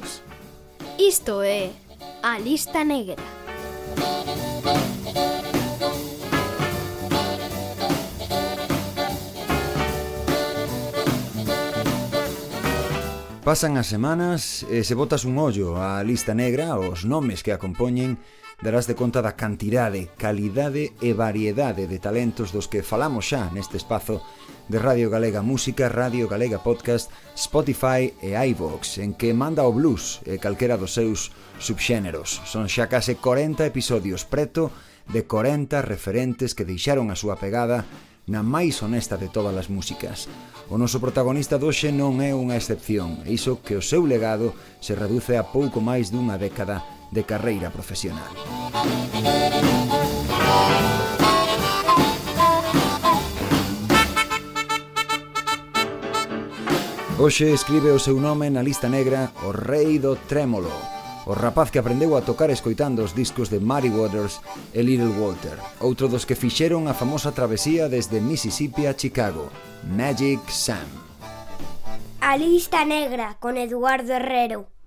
News. Isto é A Lista Negra. Pasan as semanas e se botas un ollo á lista negra, os nomes que a compoñen, darás de conta da cantidade, calidade e variedade de talentos dos que falamos xa neste espazo de Radio Galega Música, Radio Galega Podcast, Spotify e iVox, en que manda o blues e calquera dos seus subxéneros. Son xa case 40 episodios preto de 40 referentes que deixaron a súa pegada na máis honesta de todas as músicas. O noso protagonista doxe non é unha excepción, e iso que o seu legado se reduce a pouco máis dunha década de carreira profesional. Hoxe escribe o seu nome na lista negra o rei do trémolo, o rapaz que aprendeu a tocar escoitando os discos de Muddy Waters e Little Walter, outro dos que fixeron a famosa travesía desde Mississippi a Chicago, Magic Sam. A lista negra con Eduardo Herrero.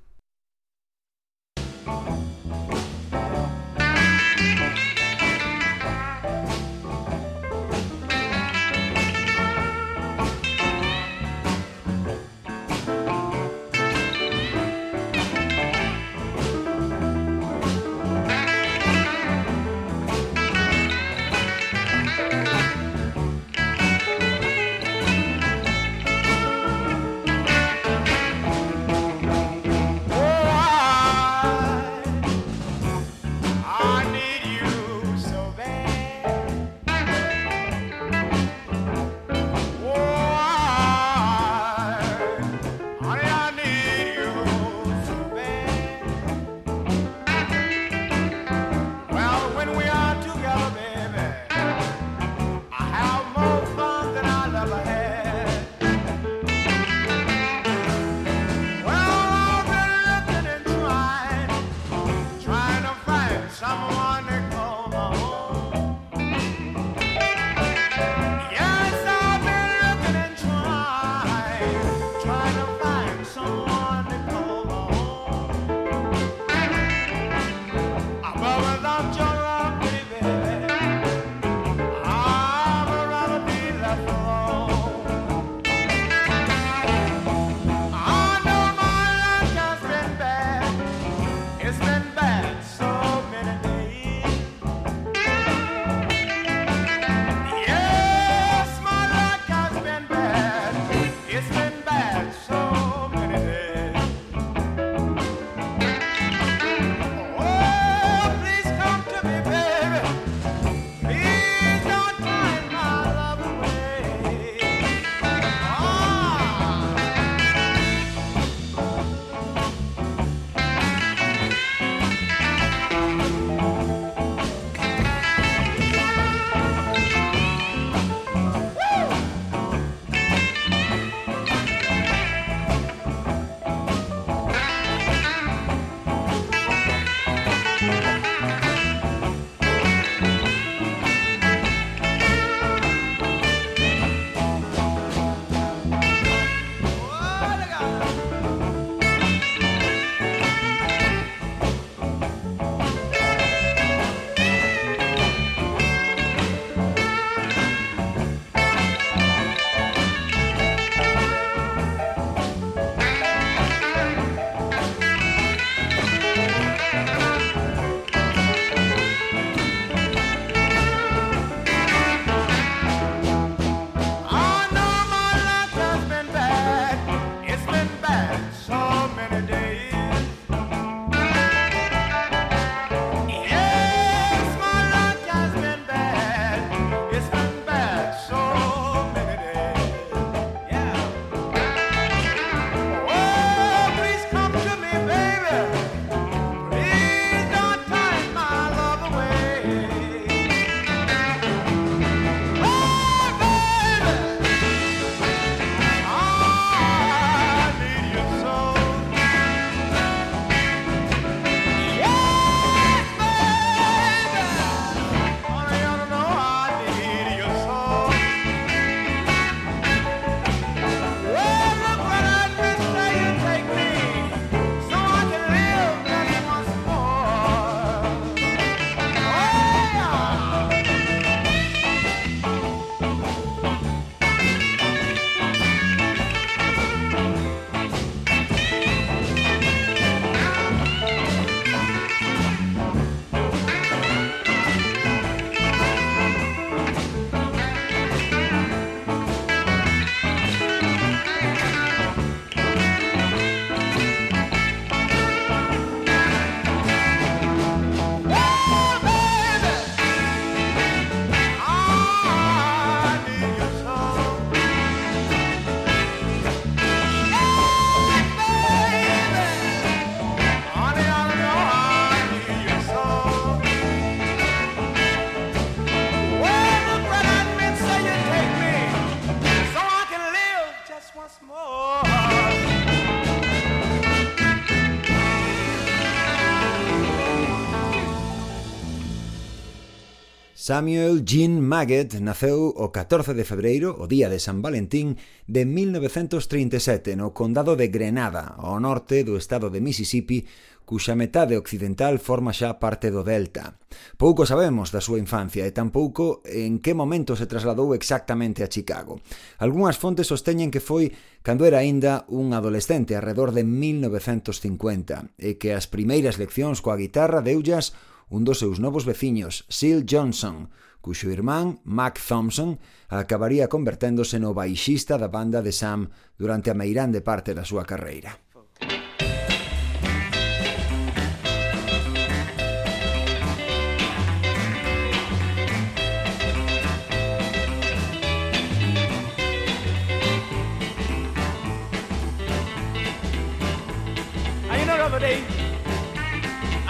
Samuel Jean Maggett naceu o 14 de febreiro, o día de San Valentín, de 1937 no condado de Grenada, ao norte do estado de Mississippi, cuxa metade occidental forma xa parte do delta. Pouco sabemos da súa infancia e tampouco en que momento se trasladou exactamente a Chicago. Algúnas fontes sosteñen que foi cando era aínda un adolescente, arredor de 1950, e que as primeiras leccións coa guitarra deullas un dos seus novos veciños, Seal Johnson, cuxo irmán, Mac Thompson, acabaría converténdose no baixista da banda de Sam durante a meirande parte da súa carreira.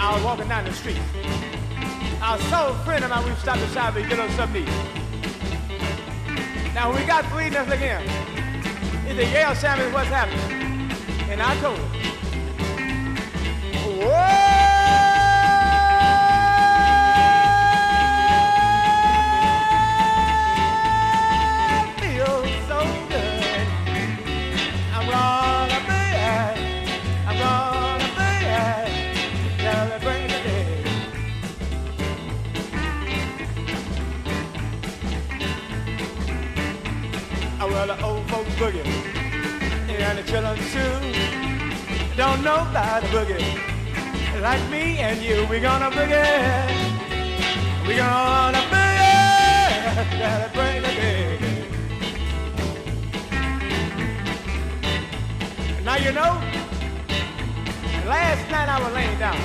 I was walking down the street. our soul friend of mine, we've stopped to shower get us some meat. Now, when we got three, let's look here. It's a Yale sandwich, what's happening? And I told him. You, we gonna boogie. We. Gotta bring the day. Now you know, last night I was laying down.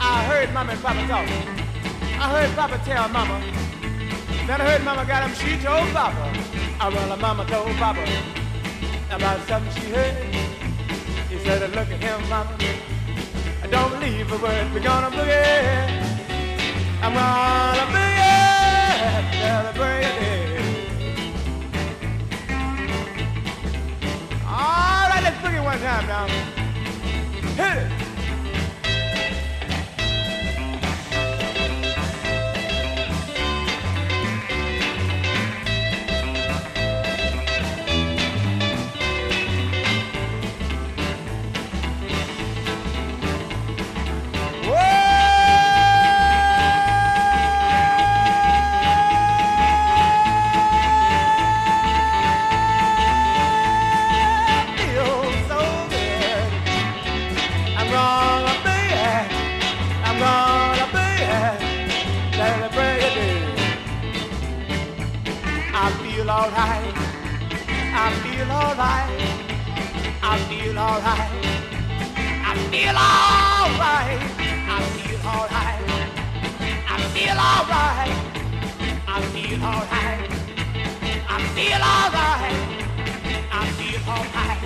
I heard Mama and Papa talk. I heard Papa tell Mama. Then I heard Mama got him, she told Papa. I well, mama told Papa about something she heard. He said, look at him, mama. Don't believe a word. We're gonna boogie. I'm gonna boogie. Celebrate All right, let's boogie one time now. Hit it. I feel alright. I feel alright. I feel alright. I feel alright. I feel alright. I feel alright. I feel alright. I feel alright.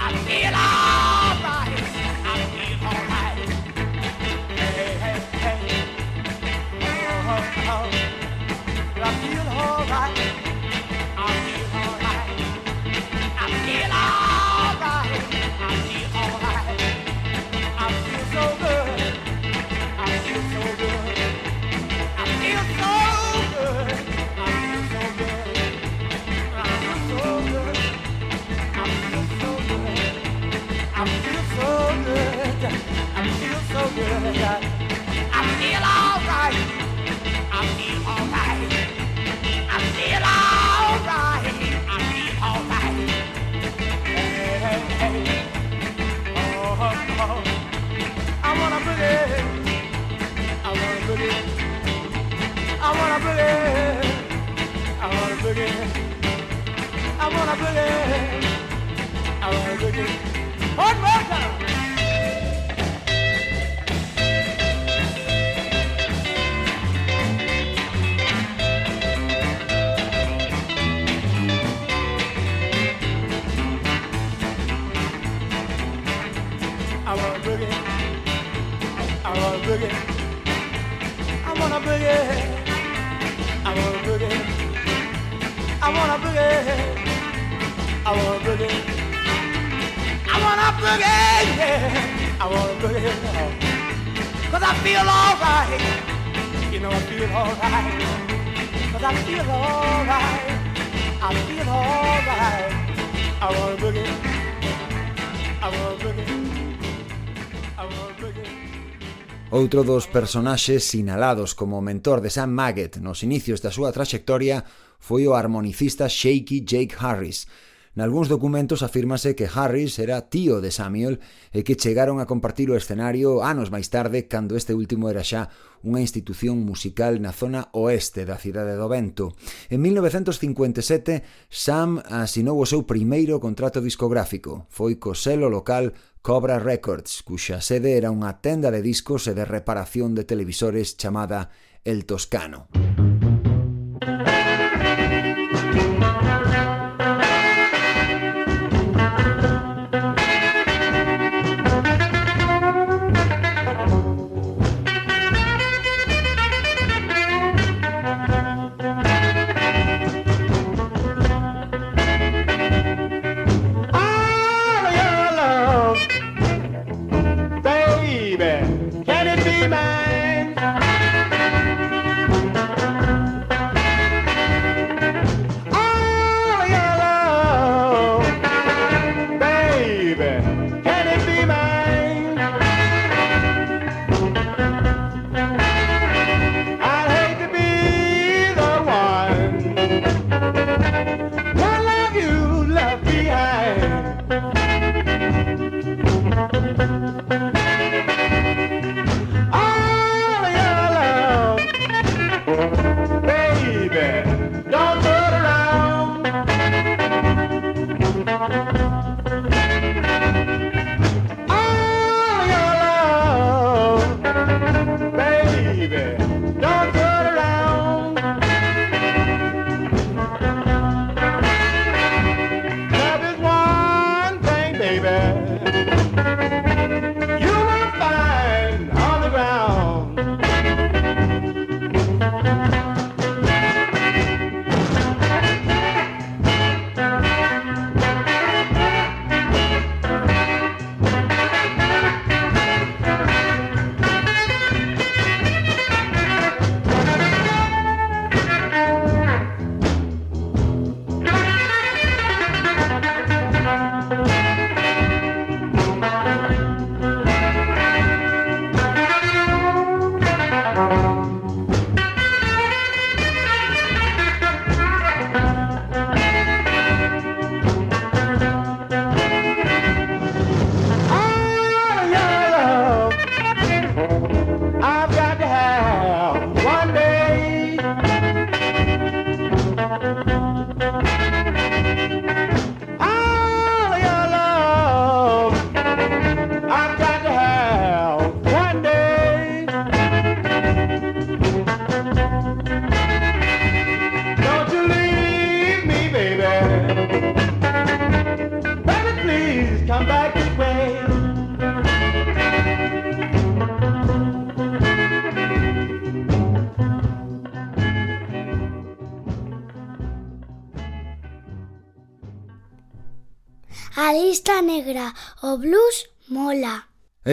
I feel alright. I feel alright. Hey, hey, hey. Oh, oh, oh. I feel alright. I feel all right. I wanna boogie. I wanna boogie. One more time. boogie. I wanna boogie. I wanna boogie. I wanna boogie. I wanna boogie. I wanna boogie. Yeah. I wanna boogie. Cause I feel alright. You know I feel alright. Cause I feel alright. I feel alright. I wanna boogie. I wanna boogie. I wanna boogie. Outro dos personaxes sinalados como mentor de Sam Maggett nos inicios da súa traxectoria foi o harmonicista Shaky Jake Harris, Nalgúns documentos afírmase que Harris era tío de Samuel e que chegaron a compartir o escenario anos máis tarde cando este último era xa unha institución musical na zona oeste da cidade do Vento. En 1957, Sam asinou o seu primeiro contrato discográfico. Foi co selo local Cobra Records, cuxa sede era unha tenda de discos e de reparación de televisores chamada El Toscano. Música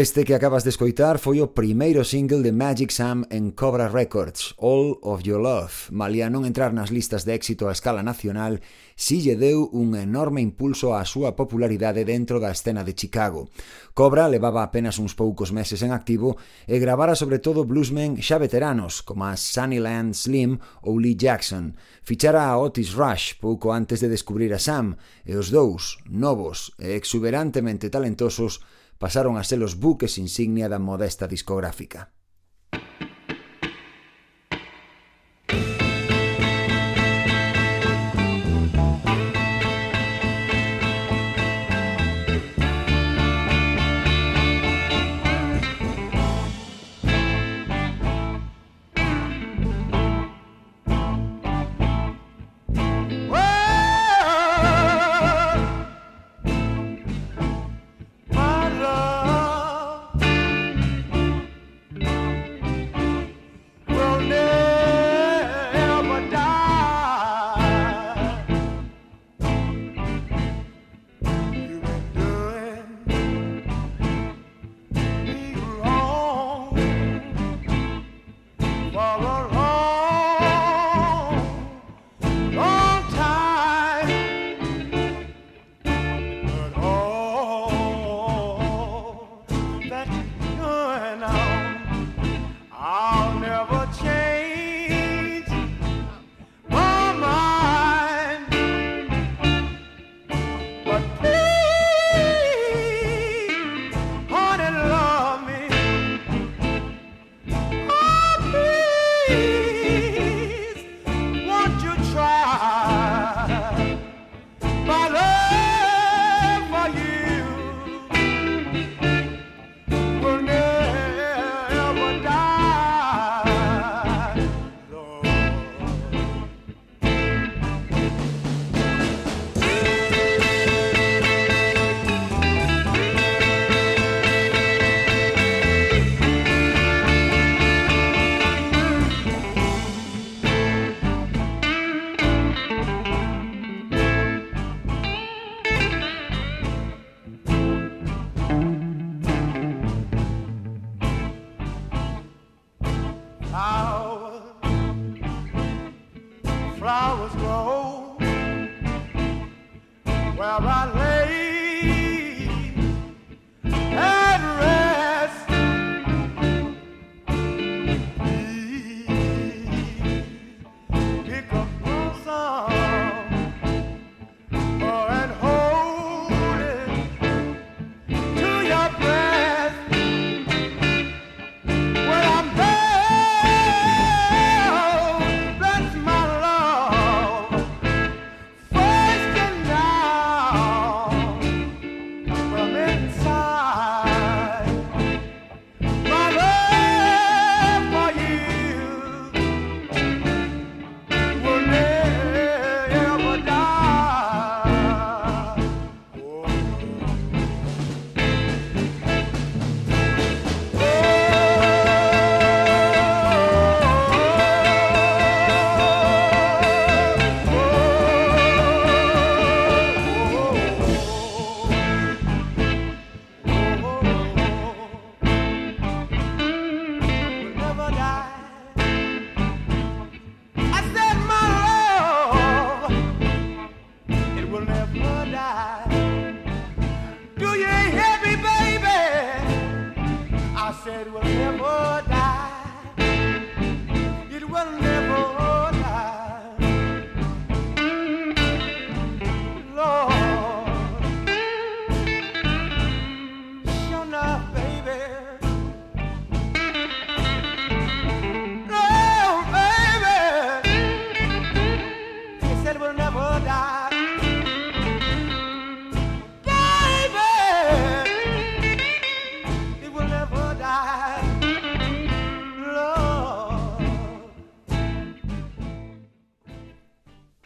Este que acabas de escoitar foi o primeiro single de Magic Sam en Cobra Records, All of Your Love. Malia non entrar nas listas de éxito a escala nacional, si lle deu un enorme impulso á súa popularidade dentro da escena de Chicago. Cobra levaba apenas uns poucos meses en activo e gravara sobre todo bluesmen xa veteranos, como a Sunnyland Slim ou Lee Jackson. Fichara a Otis Rush pouco antes de descubrir a Sam, e os dous, novos e exuberantemente talentosos, pasaron a ser os buques insignia da modesta discográfica.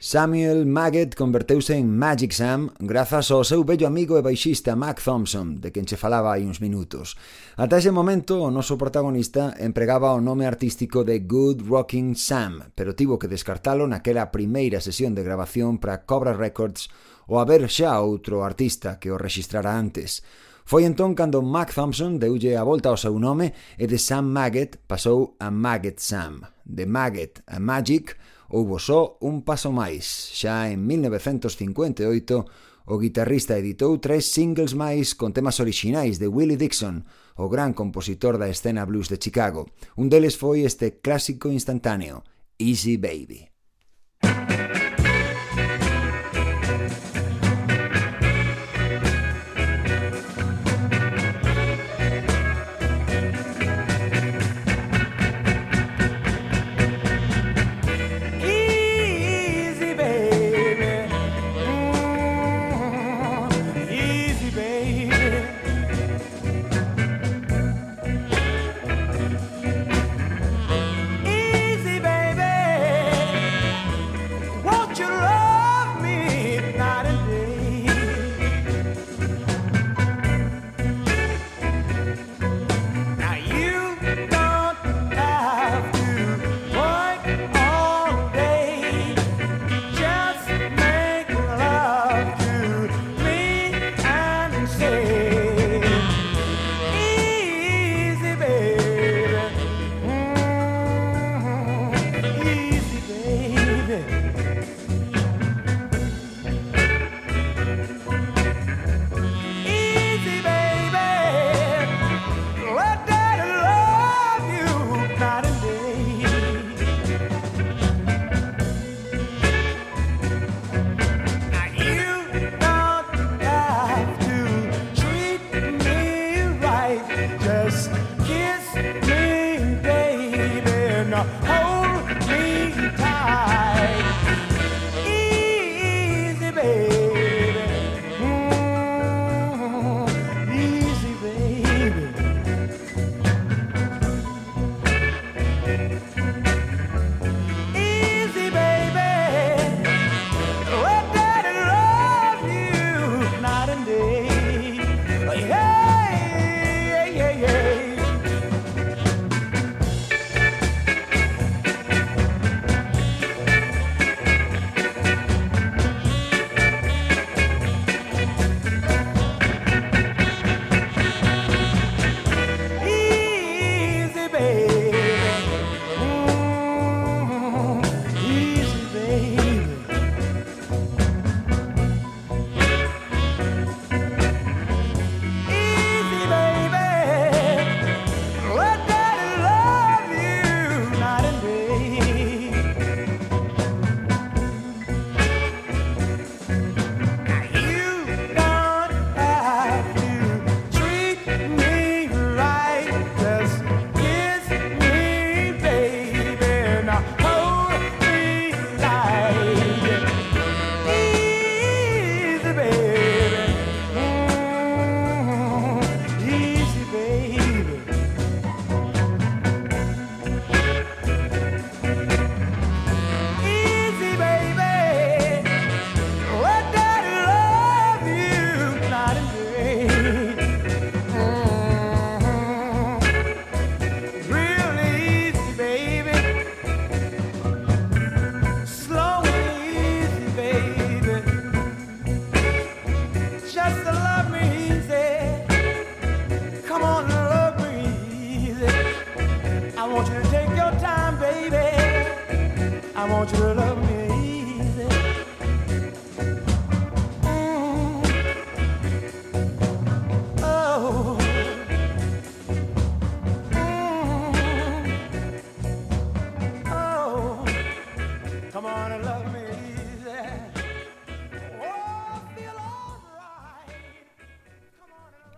Samuel Maggett converteuse en Magic Sam grazas ao seu bello amigo e baixista Mac Thompson, de quen che falaba hai uns minutos. Ata ese momento, o noso protagonista empregaba o nome artístico de Good Rocking Sam, pero tivo que descartalo naquela primeira sesión de grabación para Cobra Records ou haber xa outro artista que o registrara antes. Foi entón cando Mac Thompson deulle a volta ao seu nome e de Sam Maggett pasou a Maggett Sam. De Maggett a Magic, houbo só un paso máis. Xa en 1958, o guitarrista editou tres singles máis con temas orixinais de Willie Dixon, o gran compositor da escena blues de Chicago. Un deles foi este clásico instantáneo, Easy Baby.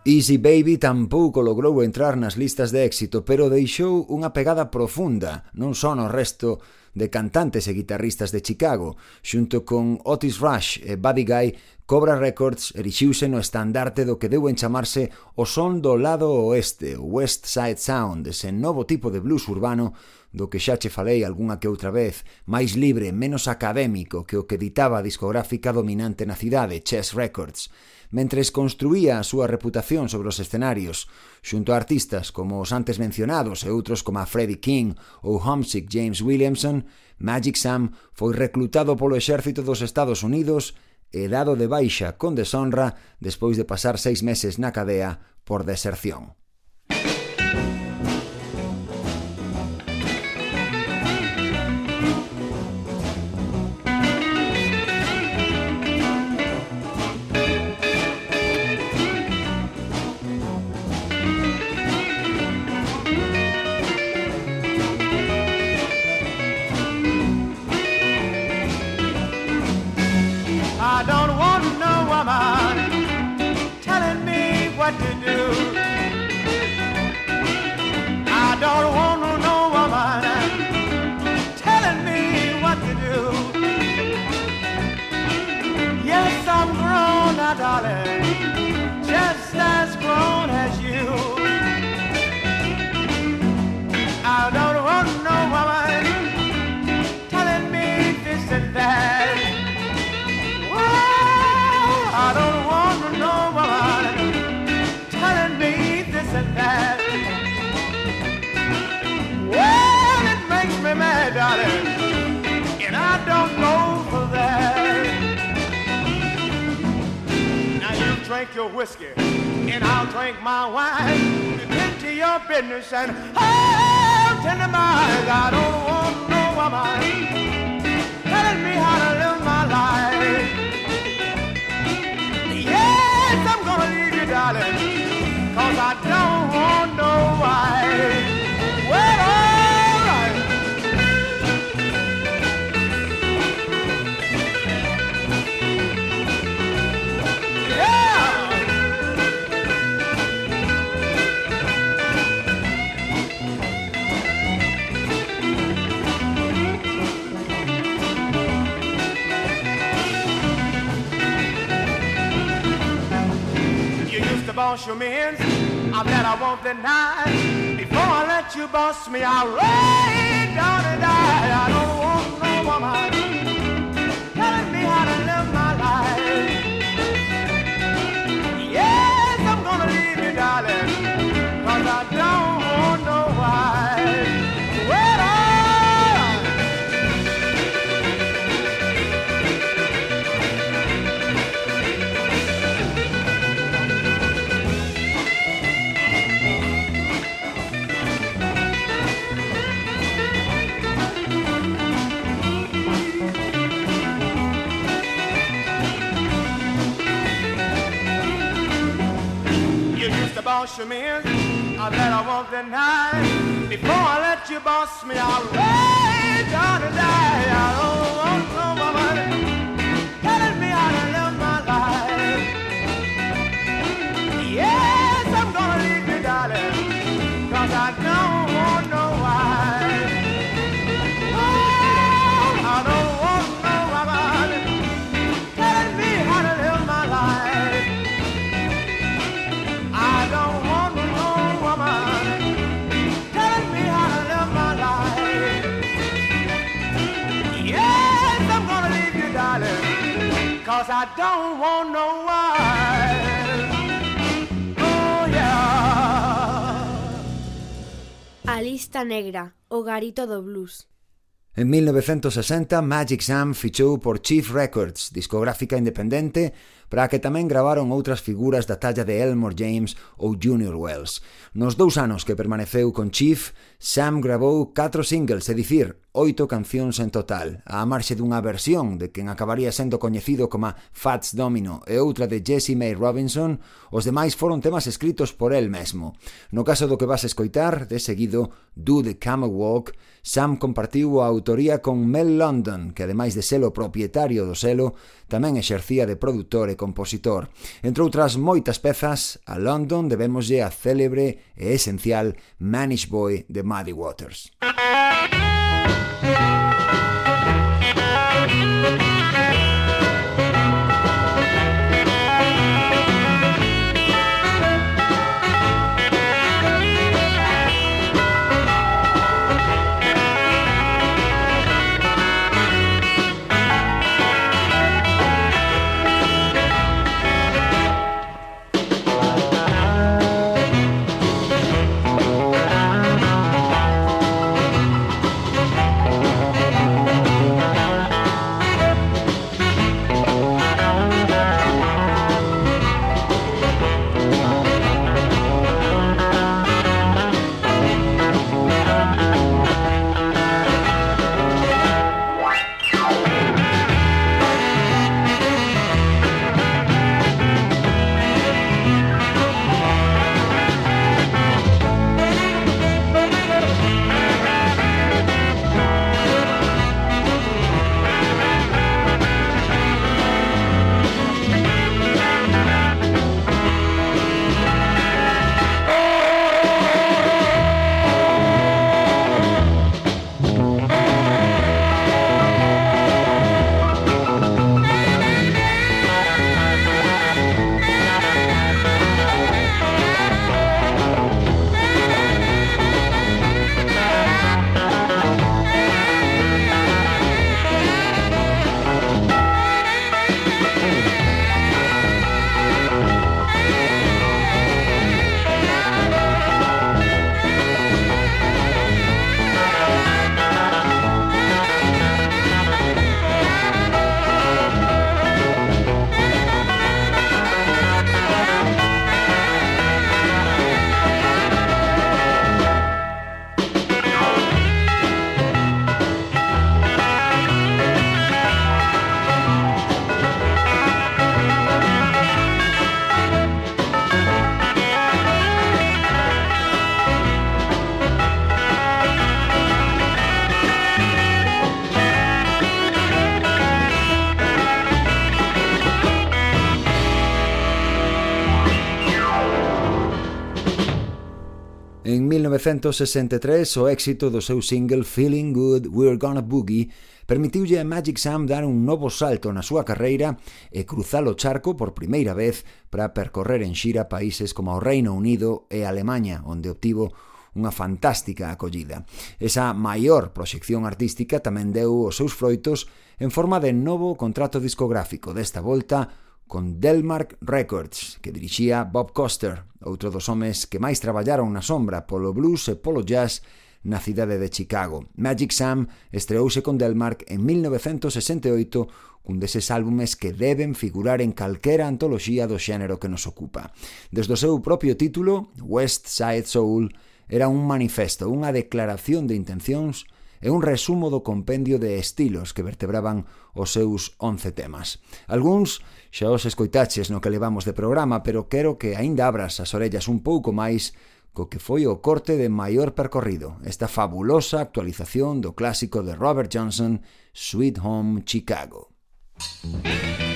Easy Baby tampouco logrou entrar nas listas de éxito, pero deixou unha pegada profunda, non só no resto de cantantes e guitarristas de Chicago. Xunto con Otis Rush e Buddy Guy, Cobra Records erixiuse no estandarte do que deu en chamarse o son do lado oeste, West Side Sound, ese novo tipo de blues urbano do que xa che falei algunha que outra vez, máis libre, menos académico que o que ditaba a discográfica dominante na cidade, Chess Records, mentres construía a súa reputación sobre os escenarios, xunto a artistas como os antes mencionados e outros como a Freddie King ou Homesick James Williamson, Magic Sam foi reclutado polo exército dos Estados Unidos e dado de baixa con deshonra despois de pasar seis meses na cadea por deserción. Drink your whiskey, and I'll drink my wine. Tend to your business and I'll tend to mine. I don't want no woman telling me how to live my life. Yes, I'm gonna leave you, darling, cause I boss your men, I bet I won't deny. Before I let you boss me, I'll lay down and die. I don't want no woman boss your men, I bet I won't deny. Before I let you boss me, I'll lay down and die. I don't want no darling, cause I don't want no wife. Oh, yeah. A lista negra, o garito do blues. En 1960, Magic Sam fichou por Chief Records, discográfica independente para a que tamén gravaron outras figuras da talla de Elmore James ou Junior Wells. Nos dous anos que permaneceu con Chief, Sam gravou catro singles, é dicir, oito cancións en total, a marxe dunha versión de quen acabaría sendo coñecido como Fats Domino e outra de Jessie May Robinson, os demais foron temas escritos por el mesmo. No caso do que vas escoitar, de seguido, Do the Camel Walk, Sam compartiu a autoría con Mel London, que ademais de selo propietario do selo, tamén exercía de produtor e compositor. Entre outras moitas pezas, a London debemoslle a célebre e esencial Manish Boy de Muddy Waters. Música 1963, o éxito do seu single Feeling Good, We're Gonna Boogie permitiulle a Magic Sam dar un novo salto na súa carreira e cruzar o charco por primeira vez para percorrer en xira países como o Reino Unido e Alemanha, onde obtivo unha fantástica acollida. Esa maior proxección artística tamén deu os seus froitos en forma de novo contrato discográfico, desta volta con Delmark Records, que dirixía Bob Coster, outro dos homes que máis traballaron na sombra polo blues e polo jazz na cidade de Chicago. Magic Sam estreouse con Delmark en 1968 cun deses álbumes que deben figurar en calquera antoloxía do xénero que nos ocupa. Desde o seu propio título, West Side Soul, era un manifesto, unha declaración de intencións e un resumo do compendio de estilos que vertebraban os seus 11 temas. Alguns Xa os escoitaches no que levamos de programa, pero quero que aínda abras as orellas un pouco máis co que foi o corte de maior percorrido, esta fabulosa actualización do clásico de Robert Johnson, Sweet Home Chicago. Música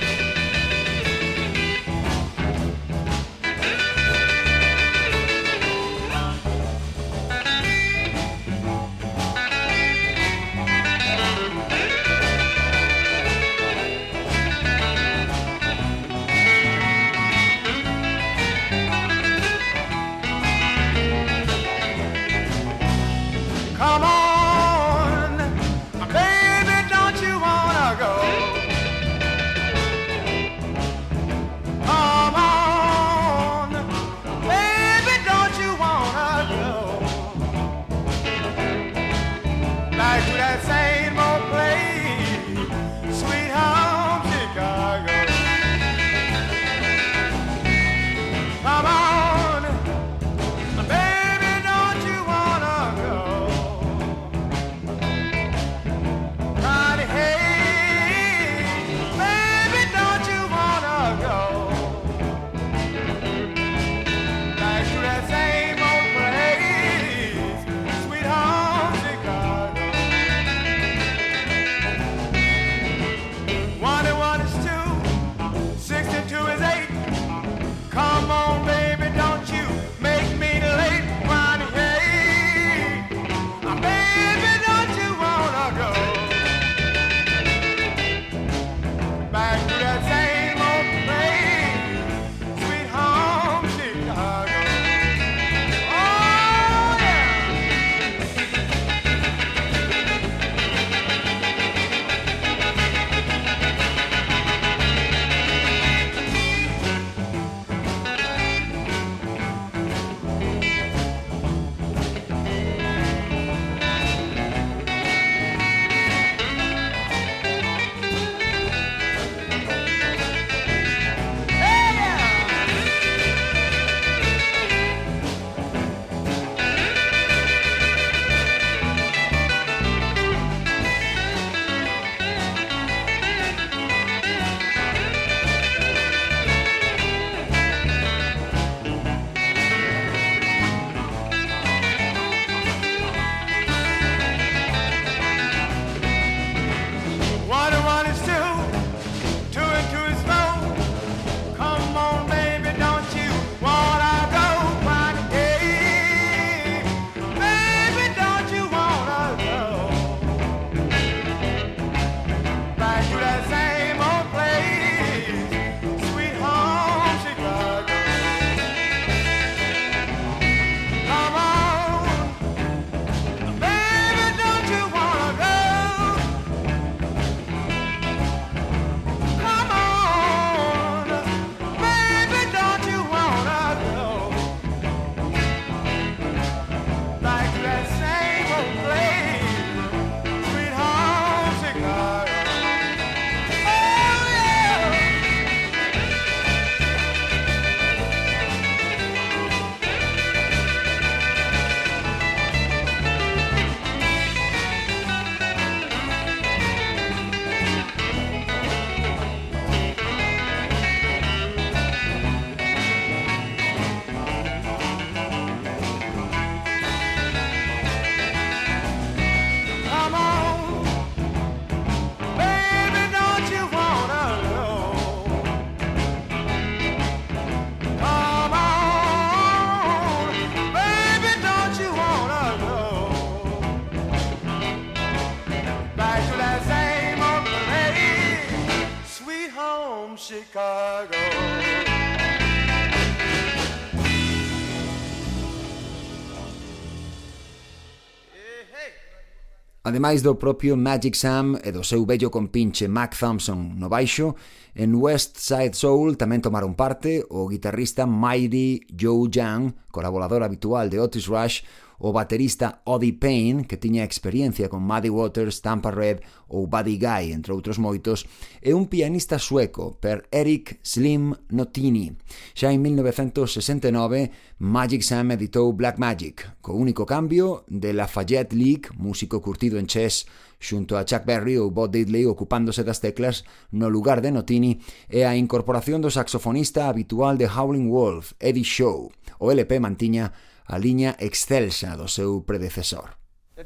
Ademais do propio Magic Sam e do seu bello compinche Mac Thompson no baixo, en West Side Soul tamén tomaron parte o guitarrista Mighty Joe Young, colaborador habitual de Otis Rush, o baterista Odie Payne, que tiña experiencia con Muddy Waters, Tampa Red ou Buddy Guy, entre outros moitos, e un pianista sueco, per Eric Slim Notini. Xa en 1969, Magic Sam editou Black Magic, co único cambio de Lafayette League, músico curtido en chess, xunto a Chuck Berry ou Bob Diddley ocupándose das teclas no lugar de Notini e a incorporación do saxofonista habitual de Howling Wolf, Eddie Shaw. O LP mantiña a liña excelsa do seu predecesor.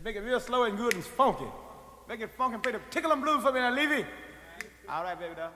Make it real slow and good and funky. Make it funky and play the tickle and blues for me now, Levy. All right, baby doll.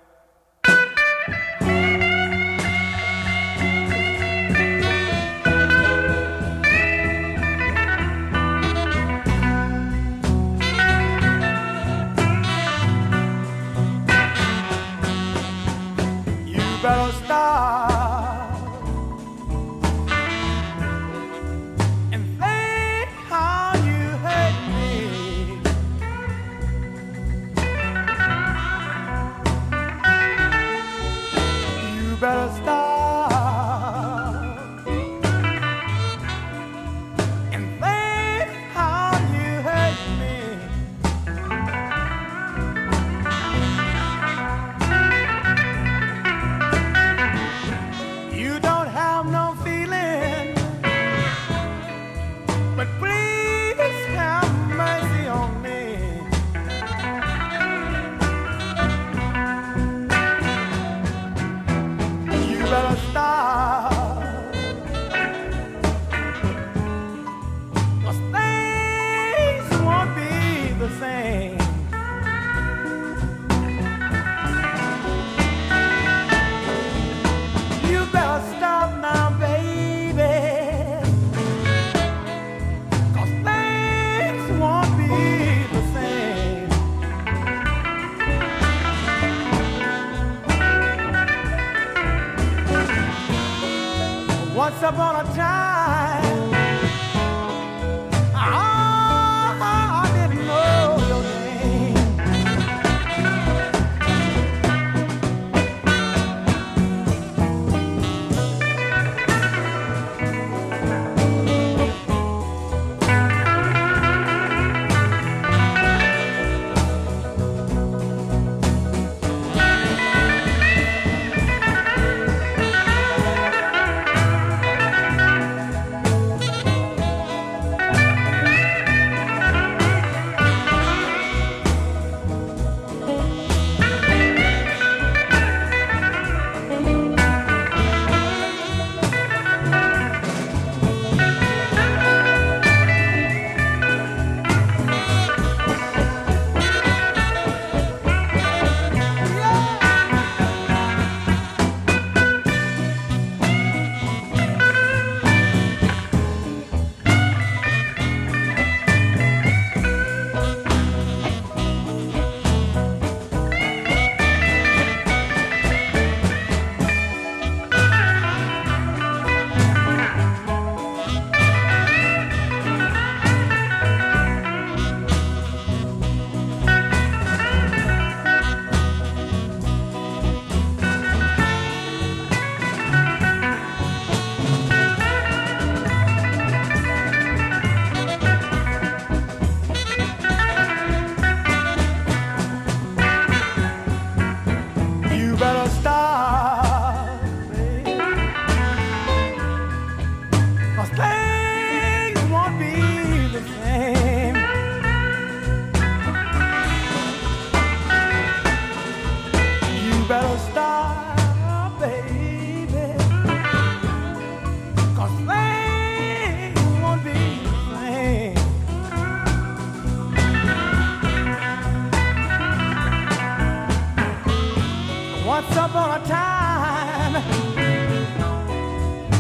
Time,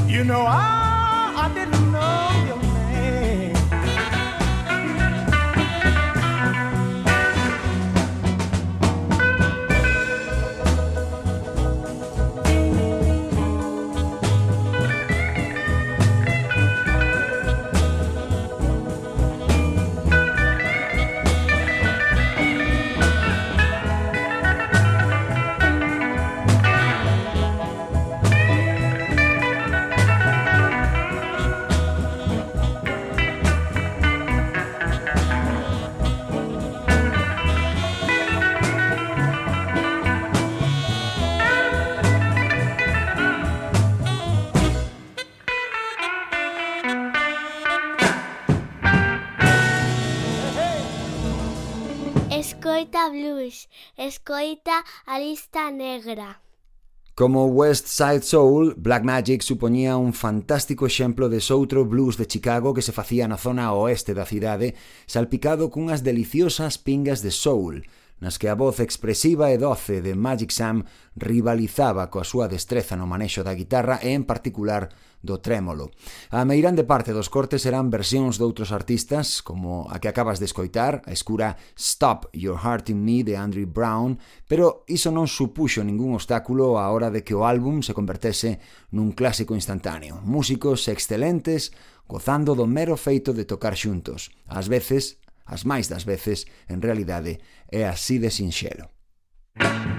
you know I, I didn't escoita blues, escoita a lista negra. Como West Side Soul, Black Magic supoñía un fantástico exemplo de outro blues de Chicago que se facía na zona oeste da cidade, salpicado cunhas deliciosas pingas de soul, nas que a voz expresiva e doce de Magic Sam rivalizaba coa súa destreza no manexo da guitarra e en particular do trémolo. A meirande parte dos cortes eran versións de outros artistas, como a que acabas de escoitar, a escura Stop Your Heart in Me de Andrew Brown, pero iso non supuxo ningún obstáculo á hora de que o álbum se convertese nun clásico instantáneo. Músicos excelentes gozando do mero feito de tocar xuntos, ás veces as máis das veces, en realidade, é así de sinxelo. Música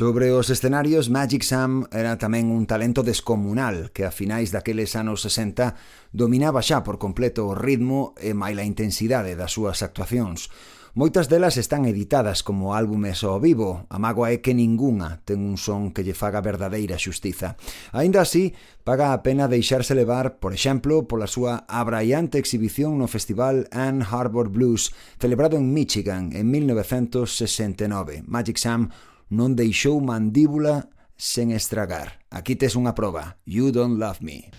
Sobre os escenarios, Magic Sam era tamén un talento descomunal que a finais daqueles anos 60 dominaba xa por completo o ritmo e máis a intensidade das súas actuacións. Moitas delas están editadas como álbumes ao vivo, a mágoa é que ningunha ten un son que lle faga verdadeira xustiza. Aínda así, paga a pena deixarse levar, por exemplo, pola súa abraiante exhibición no festival Ann Harbor Blues, celebrado en Michigan en 1969. Magic Sam non deixou mandíbula sen estragar. Aquí tes unha proba. You don't love me.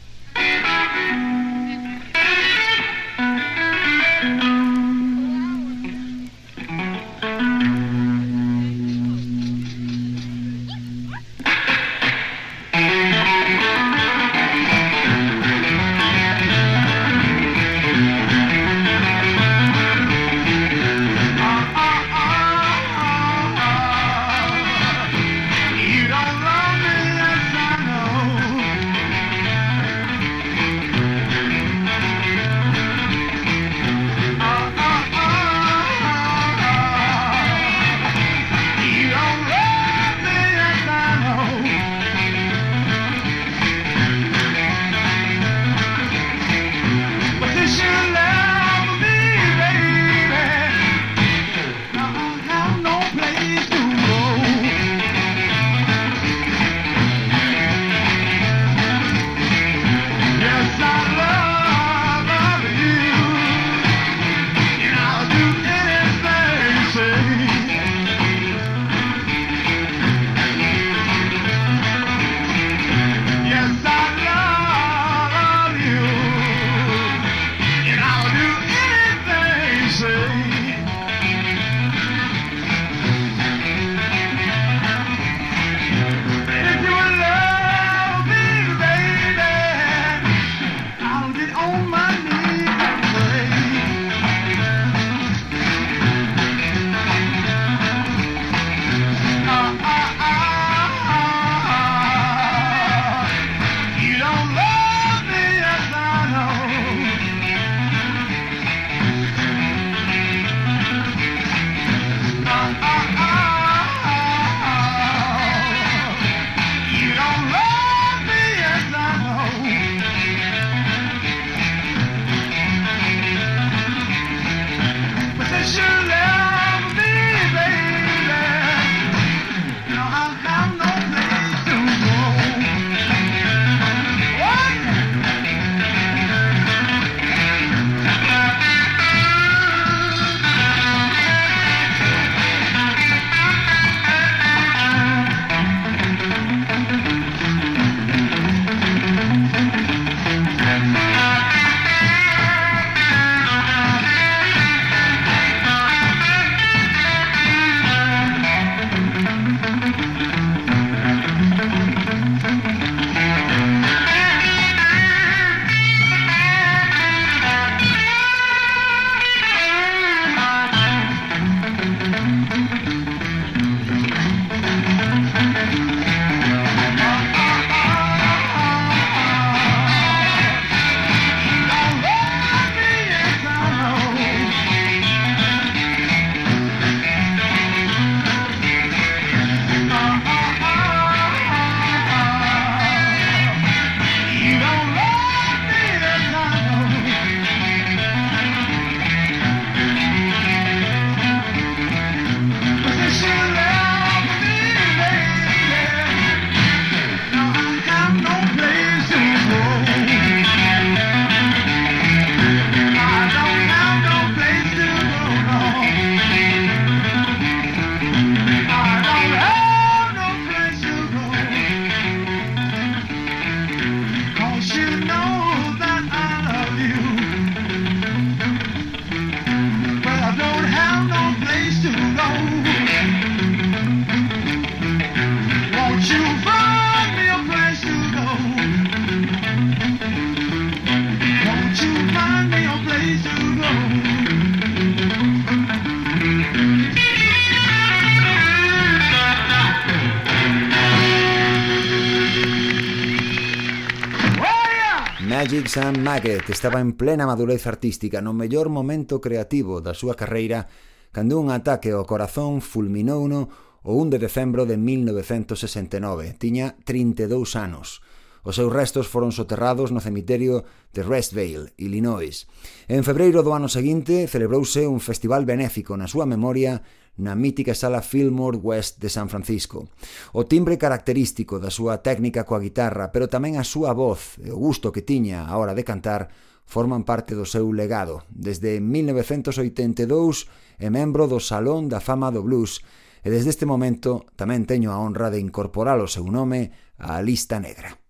Sam Maggett estaba en plena madurez artística no mellor momento creativo da súa carreira cando un ataque ao corazón fulminouno o 1 de decembro de 1969. Tiña 32 anos. Os seus restos foron soterrados no cemiterio de Restvale, Illinois. En febreiro do ano seguinte celebrouse un festival benéfico na súa memoria na mítica sala Fillmore West de San Francisco. O timbre característico da súa técnica coa guitarra, pero tamén a súa voz e o gusto que tiña a hora de cantar forman parte do seu legado. Desde 1982 é membro do Salón da Fama do Blues e desde este momento tamén teño a honra de incorporar o seu nome á lista negra.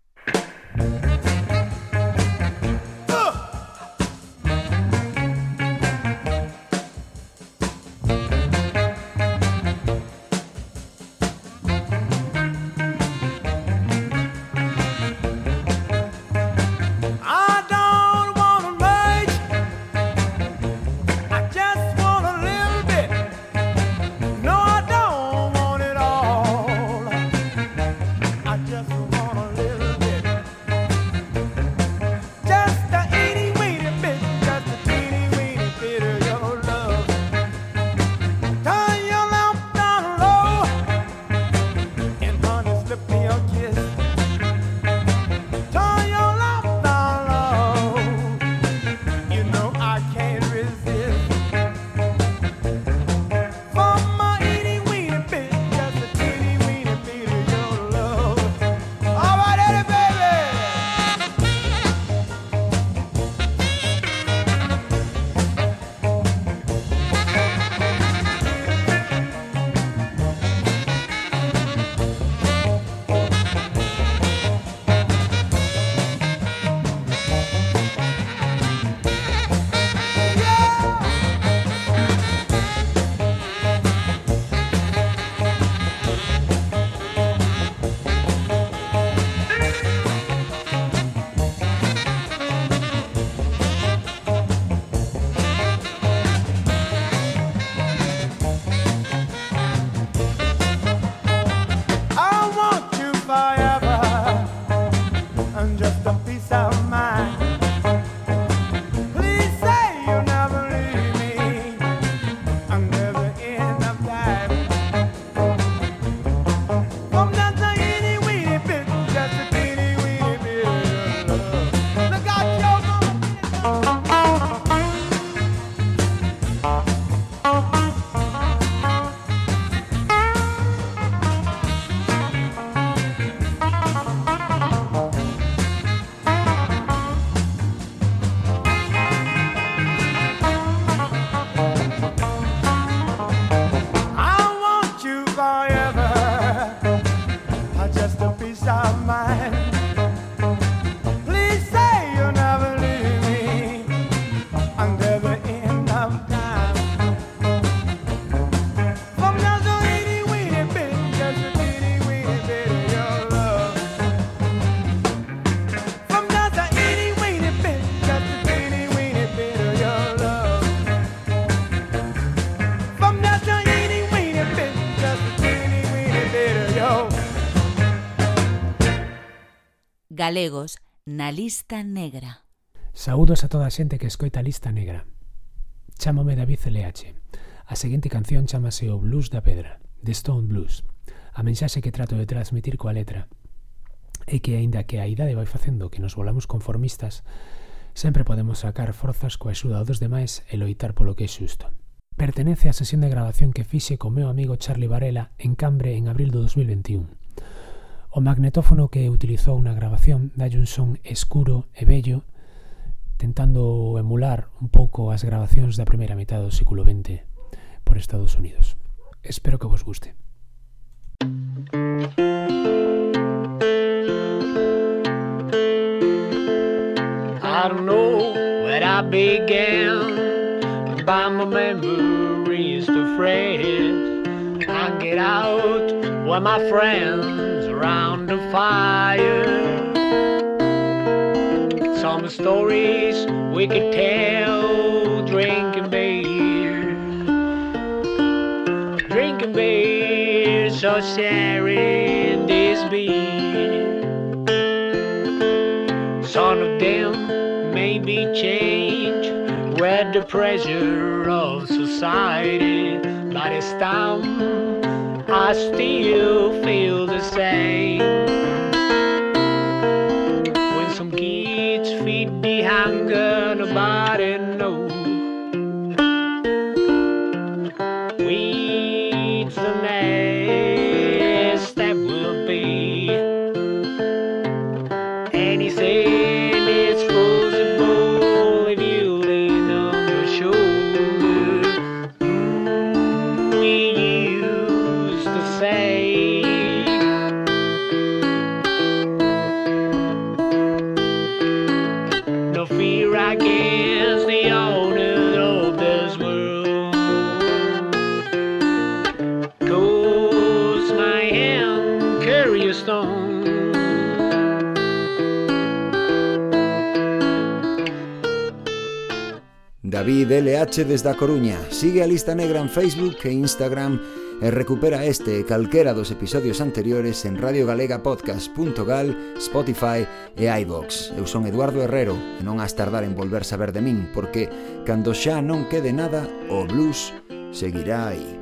Thank you. Galegos na lista negra. Saúdos a toda a xente que escoita a lista negra. Chámome David LH. A seguinte canción chamase O Blues da Pedra, de Stone Blues. A mensaxe que trato de transmitir coa letra é que aínda que a idade vai facendo que nos volamos conformistas, sempre podemos sacar forzas coa axuda dos demais e loitar polo que é xusto. Pertenece á sesión de grabación que fixe co meu amigo Charlie Varela en Cambre en abril do 2021. O magnetófono que utilizou na grabación dalle un son escuro e bello, tentando emular un pouco as grabacións da primeira metade do século XX por Estados Unidos. Espero que vos guste. I don't know where I began, but my memories to friends. fresh. I get out with my friends. Around the fire. Some stories we could tell drinking beer. Drinking beer, so sharing this beer. Some of them may be changed with the pressure of society, but it's time I still feel the same. When some kids feed the hunger, DLH desde a Coruña. Sigue a lista negra en Facebook e Instagram e recupera este e calquera dos episodios anteriores en radiogalegapodcast.gal, Spotify e iVox. Eu son Eduardo Herrero e non has tardar en volver saber de min, porque cando xa non quede nada, o blues seguirá aí.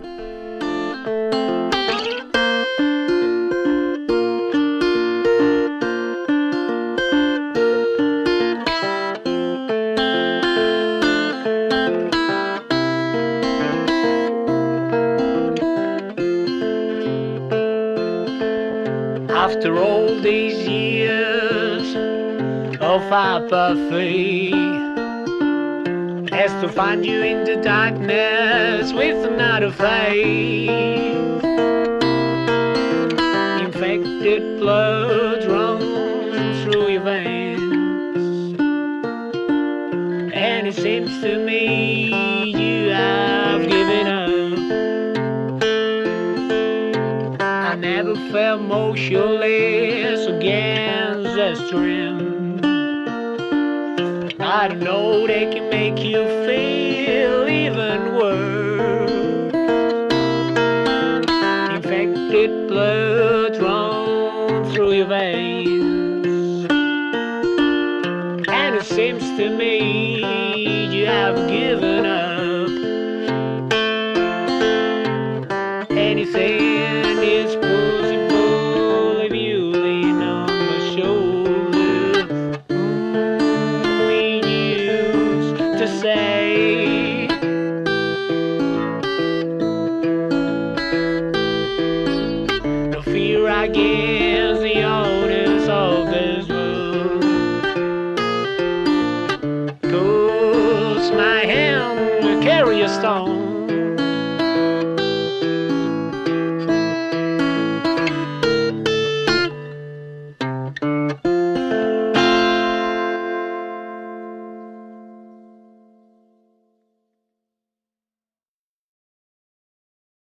Of apathy, as to find you in the darkness with another face. Infected blood runs through your veins, and it seems to me you have given up. I never felt motionless against the stream. make it make you feel